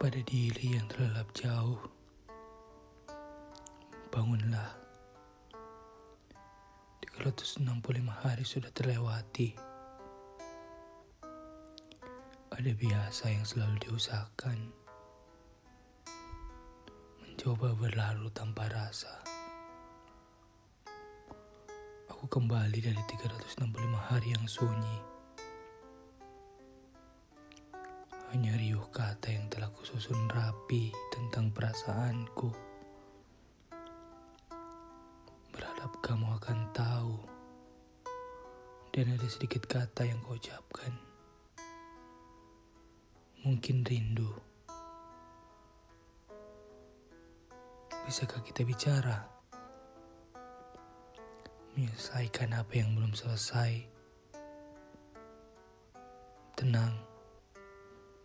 Kepada diri yang terlelap jauh, bangunlah. 365 hari sudah terlewati. Ada biasa yang selalu diusahakan. Mencoba berlalu tanpa rasa. Aku kembali dari 365 hari yang sunyi. Hanya riuh kata yang telah kususun rapi tentang perasaanku. Berharap kamu akan tahu. Dan ada sedikit kata yang kau ucapkan. Mungkin rindu. Bisakah kita bicara? Menyelesaikan apa yang belum selesai. Tenang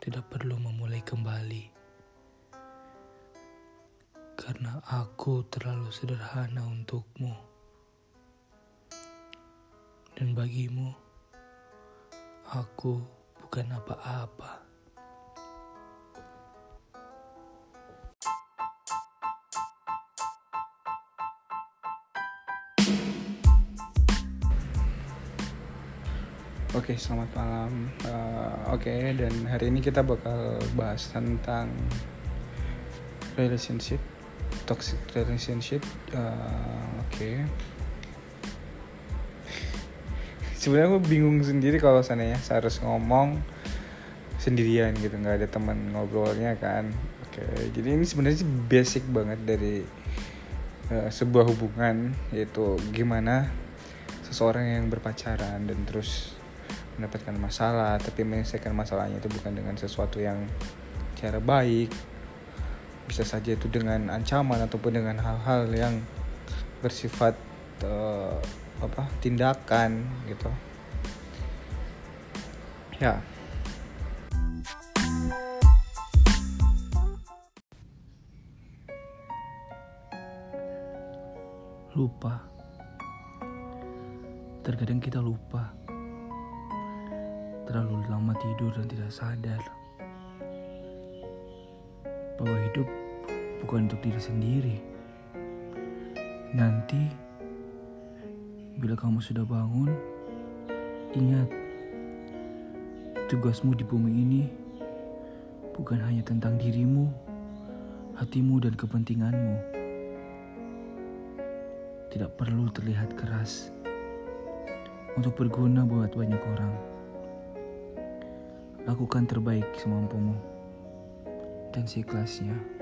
tidak perlu memulai kembali. Karena aku terlalu sederhana untukmu. Dan bagimu, aku bukan apa-apa. Oke, okay, selamat malam. Uh, Oke, okay, dan hari ini kita bakal bahas tentang relationship, toxic relationship. Uh, Oke. Okay. Sebenarnya aku bingung sendiri kalau sananya harus ngomong sendirian gitu, nggak ada teman ngobrolnya kan. Oke, okay. jadi ini sebenarnya basic banget dari uh, sebuah hubungan, yaitu gimana seseorang yang berpacaran dan terus mendapatkan masalah tapi menyelesaikan masalahnya itu bukan dengan sesuatu yang cara baik. Bisa saja itu dengan ancaman ataupun dengan hal-hal yang bersifat uh, apa tindakan gitu. Ya. Lupa. Terkadang kita lupa terlalu lama tidur dan tidak sadar bahwa hidup bukan untuk diri sendiri. Nanti, bila kamu sudah bangun, ingat tugasmu di bumi ini bukan hanya tentang dirimu, hatimu, dan kepentinganmu. Tidak perlu terlihat keras untuk berguna buat banyak orang. Lakukan terbaik semampumu dan seikhlasnya.